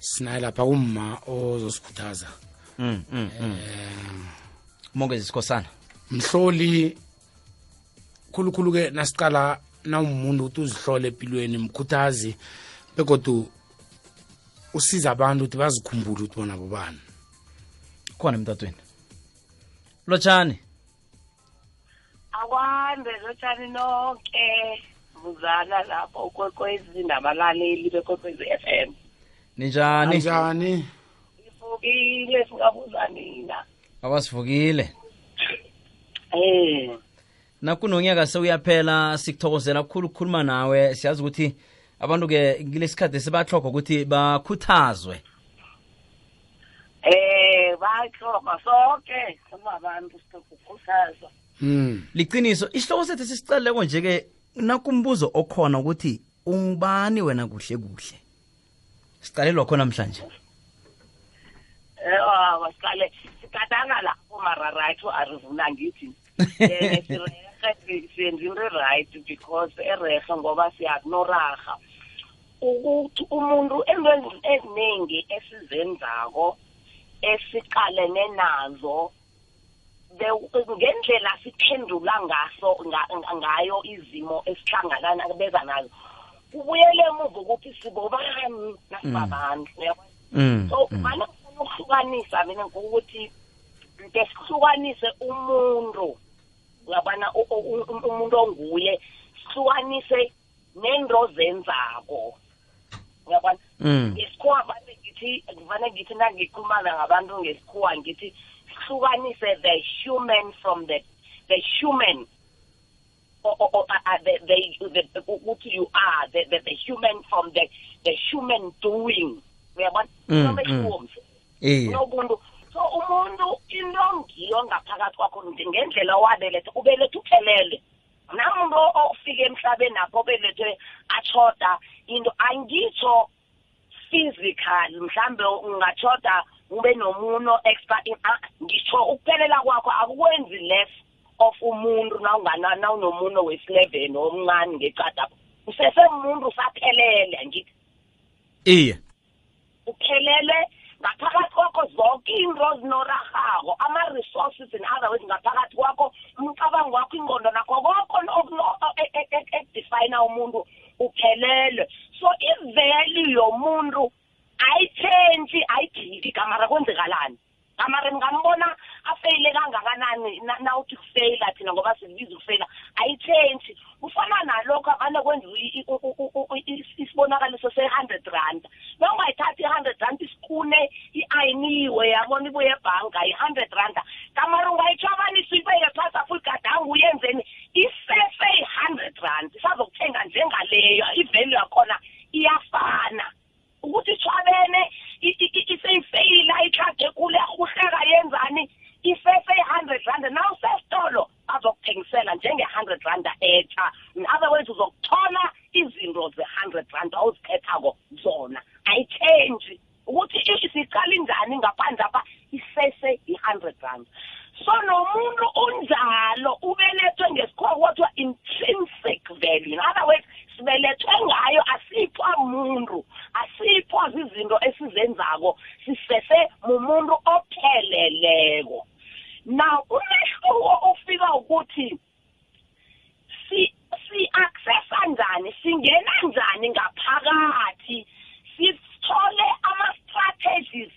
sinaye lapha umma ozosikhuthaza mm, mm, mm. umongezi sikhosana mhloli khulukhulu ke nasiqala nawumuntu ukuthi uzihlole empilweni mkhuthazi begodu usiza abantu ukuthi bazikhumbule ukuthi bona bobani. Khona emtatweni. Lotshani akwande lotshani nonke buzana lapho ukwekwezi nabalaleli bekwekwezi F M. Ninjani? Njani sivukile singabuza nina. Abasivukile eh. Nakunonyaka sewuyaphela sikuthokozela kukhulu ukukhuluma nawe. Siyazi ukuthi abantu-ke kulesikhathi sibahlokha ukuthi bakhuthazwe. Eh bayihloma sonke singabantu sikukhuthaza mm liqiniso isihloko sethu sisicaleleko nje-ke nakumbuzo okhona ukuthi ungubani wena kuhle kuhle? Sicalelwa khona namhlanje eh wasiqale sigadanga lapho mara right arivuna ngithi eh siyenza into right because erehe ngoba siyakunoraha ukuthi umuntu entweni eziningi esizenzako esiqalene nazo ngendlela siphendula ngaso nga- nga- ngayo izimo esihlangana beza nazo. Kubuyele emuva ukuthi sibobani nasibabantu uyabona? Mm. so mana ufuna ukuhlukanisa mina ngokuthi nke sihlukanise umuntu uyabona? U- u- u- umuntu onguye sihlukanise nento zenzako uyabona? Mm. ngesikhuwa vane ngithi vane ngithi nangikhulumana ngabantu ngesikhuwa ngithi sihlukanise the human from the the human. Or, or, or uh, the, the, the, ukuthi you are the, the, the human from the, the human doing. Uyabona Mm, Kunomehluko, mm. mfo. iye kunomuntu so umuntu into ngiyo ngaphakathi kwakho ngendlela wabeletha ubeletha uphelele. Namuntu ofika emhlabeni apho obelethwe achoda into angitsho physical mhlambe ungachoda ube nomuno ah, ngisho ukuphelela kwakho akukwenzi less of umuntu nawungana nawunomuno wesi-11 omncane ngecadapho usesemuntu usaphelele ngithi iye. Uphelele ngaphakathi kwakho zonke into zinorahako ama-resources in other words ngaphakathi kwakho umcabango wakho ingqondo nakho koko ekudefina umuntu uphelele so ivalue yomuntu ayitshentshi ayijiki kamara kwenzekalani? Kamara ngambona afeyile kangakanani na- nawuthi kufeyila thina ngoba sikubiza ukufeyila ayitshentshi kufana nalokho abane kwenziwa i- i- u- u- u- i- isibonakaliso se-hundred rand. Nongayithathi i-hundred rand isikune i-ayiniwe yabona ibuye ebhanka i-hundred randa kamara ungayitshabanisa uyibeke phasi apho igadango uyenzeni isefe i-hundred rand isazokuthenga njengaleyo ivalue yakhona iyafana ukuthi itshwabene i- i- i- iseyifeyila itlage kule uhleka yenzani isefe i-hundred rand nawusesitolo bazokuthengisela njenge-hundred randa etsha in other words uzokuthola izinto ze-hundred rand awuzikhethako zona ayitshentshi ukuthi i- siqala injani ngaphandle apha isese i-hundred rand so nomuntu unjalo ubelethwe ngesikhuwa kwathiwa intrinsic value in other words sibelethwe ngayo asiphwa muntu asiphwa zizinto esizenzako sisese mumuntu opheleleko now umehluko ufika ukuthi si si-accessa njani singena njani ngaphakathi? Sithole ama-strategies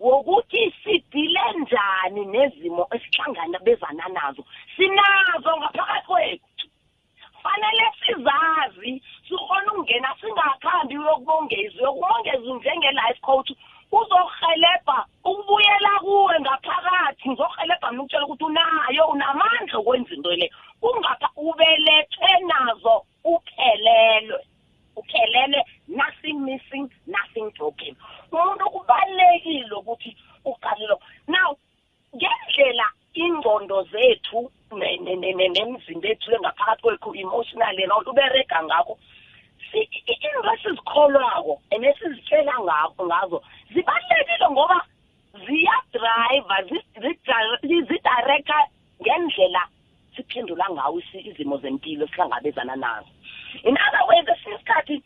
wokuthi sidile njani nezimo esihlangana bezana nazo. Sinazo ngaphakathi kwethu. Fanele sizazi sikhona ukungena singakhambi uyokubongezi uyokubongezi njenge-life coach uzohelebha ukubuyela kuwe ngaphakathi. Ngizohelebha nokutshela ukuthi unayo unamandla okwenza into le. Ungapha ubelethwe nazo. Uphelelwe uphelele nothing missing nothing broken. Umuntu kubalulekile ukuthi uqalelo now ngendlela ingqondo zethu ne- ne- ne- ne- nemizimba ethu engaphakathi kwethu emotionally na uberega ngakho into esizikholwako and esizitshela ngazo zibalulekile ngoba ziyadriva zi- zidire- zidirecta ngendlela siphendula ngawo izimo zempilo sihlangabezana nazo. In other words esinye isikhathi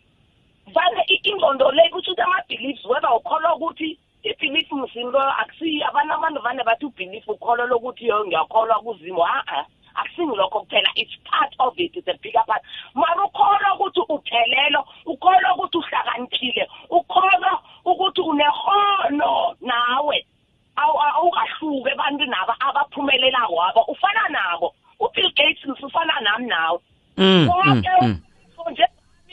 vane ingqondo le kutho ukuthi ama-beliefs whether ukholwa ukuthi i-belief mzinto akusiyi abantu abantu vane bathi ubelief ukholwa lokuthi yo ngiyakholwa kuzimo a-a akusingilokho kuphela. It's part of it it's a bigger part. Mara ukholwa ukuthi uphelelo ukholwa ukuthi uhlakaniphile ukholwa ukuthi unehono nawe awu- awukahluki ebantwini aba abaphumelelako abo ufana nabo. Ubill gates ufana nami nawe. Mm, mm, konke mm. so nje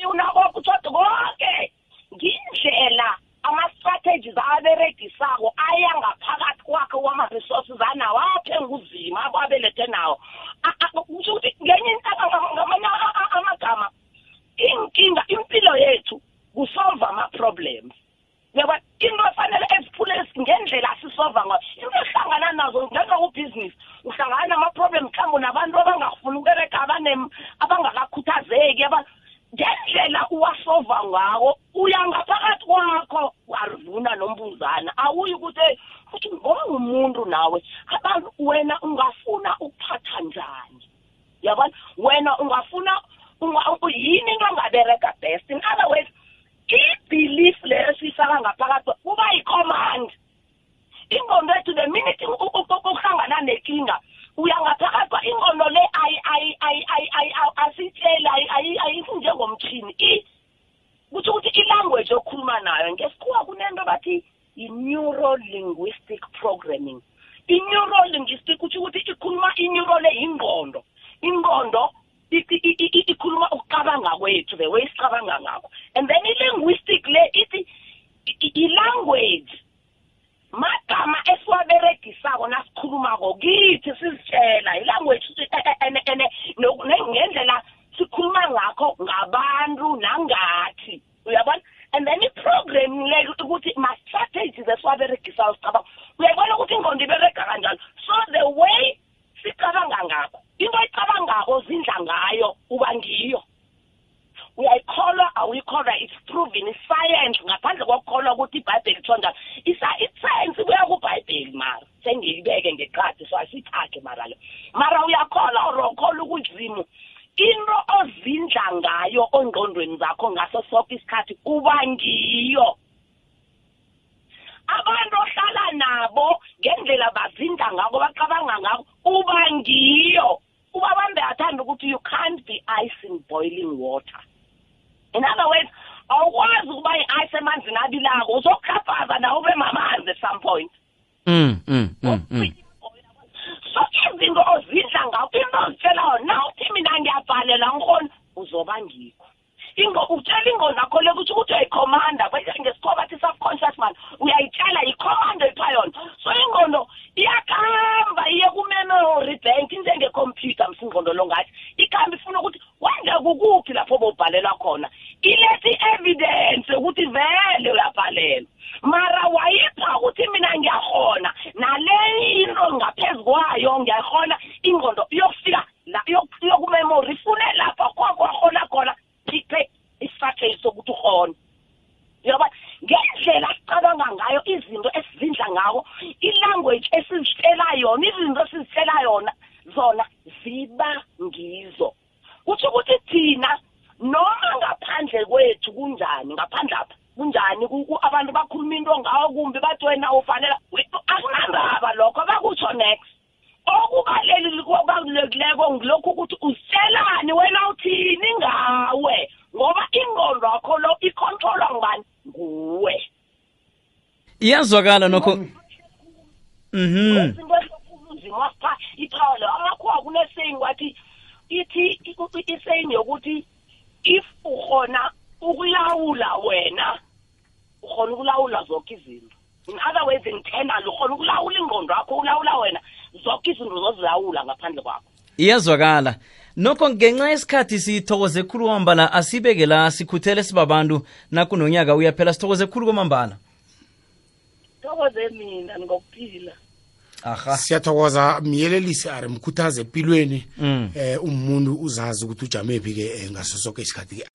unako kuthoda konke ngindlela ama-strategies aberegisako aya ngaphakathi kwakhe kwama-resources anawo aphenga uzima ababelethe nawo A- a- kusho ukuthi ngenye into- ngamanye a- a- amagama inkinga impilo yethu kusolve ama-problems yaba into efanele eziphule ngendlela sisolva ngayo into ehlangana nazo njengokubhizinisi uhlangana nama-problem mhlawumbe nabantu abangafuni ukubereka abanem- abangakakhuthazeki aba- ngendlela uwasolva ngawo uya ngaphakathi kwakho warivuna nombuzana awuyi ukuthi "Hey, futhi ngoba ngumuntu nawe abantu wena ungafuna ukuphatha njani yabona wena ungafuna unga- u- yini into ongabereka best in other words i-belief leyo siyifaka ngaphakathi kuba yi-command ingqondo yethu the minute u- u- u- uhlangana nenkinga uya ngaphakathi kwa ingqondo le ayi- ayi- ayi- ayi- ayi- ayi- ayikho njengomtshini. I kutho ukuthi ilanguage okhuluma nayo ngesikhuwa kunento bathi i-neuro linguistic programming. I-neuro linguistic kutho ukuthi ikhuluma i-neuro le yingqondo. Ingqondo ikhuluma ukucabanga kwethu the way sicabanga ngakho. And then i-linguistic le ithi i- i- i-language magama esiwaberegisako nasikhulumako kithi sizitshela ilanguage ene ngendlela sikhuluma ngakho ngabantu nangathi uyabona and then i-program le ukuthi ma-strategies esiwaberegisayo sicabanga uyabona ukuthi ingqondo iberega kanjalo so the way sicabanga ngakho into oyicabangako zindla ngayo uba ngiyo. Uyayikholwa awuyikholwa it's proven iscience ngaphandle kokukholwa ukuthi ibhayibheli kuthiwa njalo Isa- iscience kuya kubhayibheli mara. Sengiyibeke ngeqadi so asiyithathe mara le. Mara uyakholwa or ukholwa ukuzimu into ozindla ngayo ongqondweni zakho ngaso sonke isikhathi kuba ngiyo. Abantu ohlala nabo ngendlela bazinda ngako bacabanga ngako uba ngiyo. Ubabambe athanda ukuthi you can't be ice in boiling water. In other words awukwazi ukuba i-ice emanzini abilako uzokuhlafaza nawe ube mamanzi at some point. Mm, mm, mm, mm. so izinto ozidla ngakho into ozitshela yona na uthi mina ngiyabhalela ngikhona uzoba ngikho. Ingo utshela ingqondo yakho le kuthi ukuthi uyayikhomanda ngesikhoba kwayo ngiyayihona ingqondo iyofika la iyoku- iyokumemory ifune lapho kwakwahona khona ipe isatheli sokuthi uhona yoba ngendlela sicabanga ngayo izinto esizindla ngawo ilanguage esizitshela yona izinto esizitshela yona zona ziba ngizo. Kutsho ukuthi thina noma ngaphandle kwethu kunjani ngaphandle apha kunjani ku- ku- abantu bakhuluma into ngawo kumbi bathi wena ufanele we- akunandaba lokho bakutsho next. Okubalulekileko ngilokhu ukuthi uzitshelani wena uthini ngawe? Ngoba ingqondo yakho lo icontrolwa ngubani? Nguwe. Iyazwakala nokho. Mhm. izinto ezikhulunzima wasipha iphawa leyo amakhuwa kuneseying wathi ithi iseying yokuthi if ukhona ukulawula wena ukhona ukulawula zonke izinto. In other words internal ukhona ukulawula ingqondo yakho ukulawula wena. Zonke izinto zozilawula ngaphandle kwakho. Iyazwakala. Nokho ngenxa yesikhathi sithokoze khulu kwamambala asibeke la sikhuthele sibabantu nakunonyaka uyaphela sithokoze khulu kwamambala. Thokoze mina ngokuphila aha. Siyathokoza myelelisi ari mkhuthaze empilweni Mm. eh umuntu uzazi ukuthi ujamephi ke eh, ngaso sonke isikhathi ke.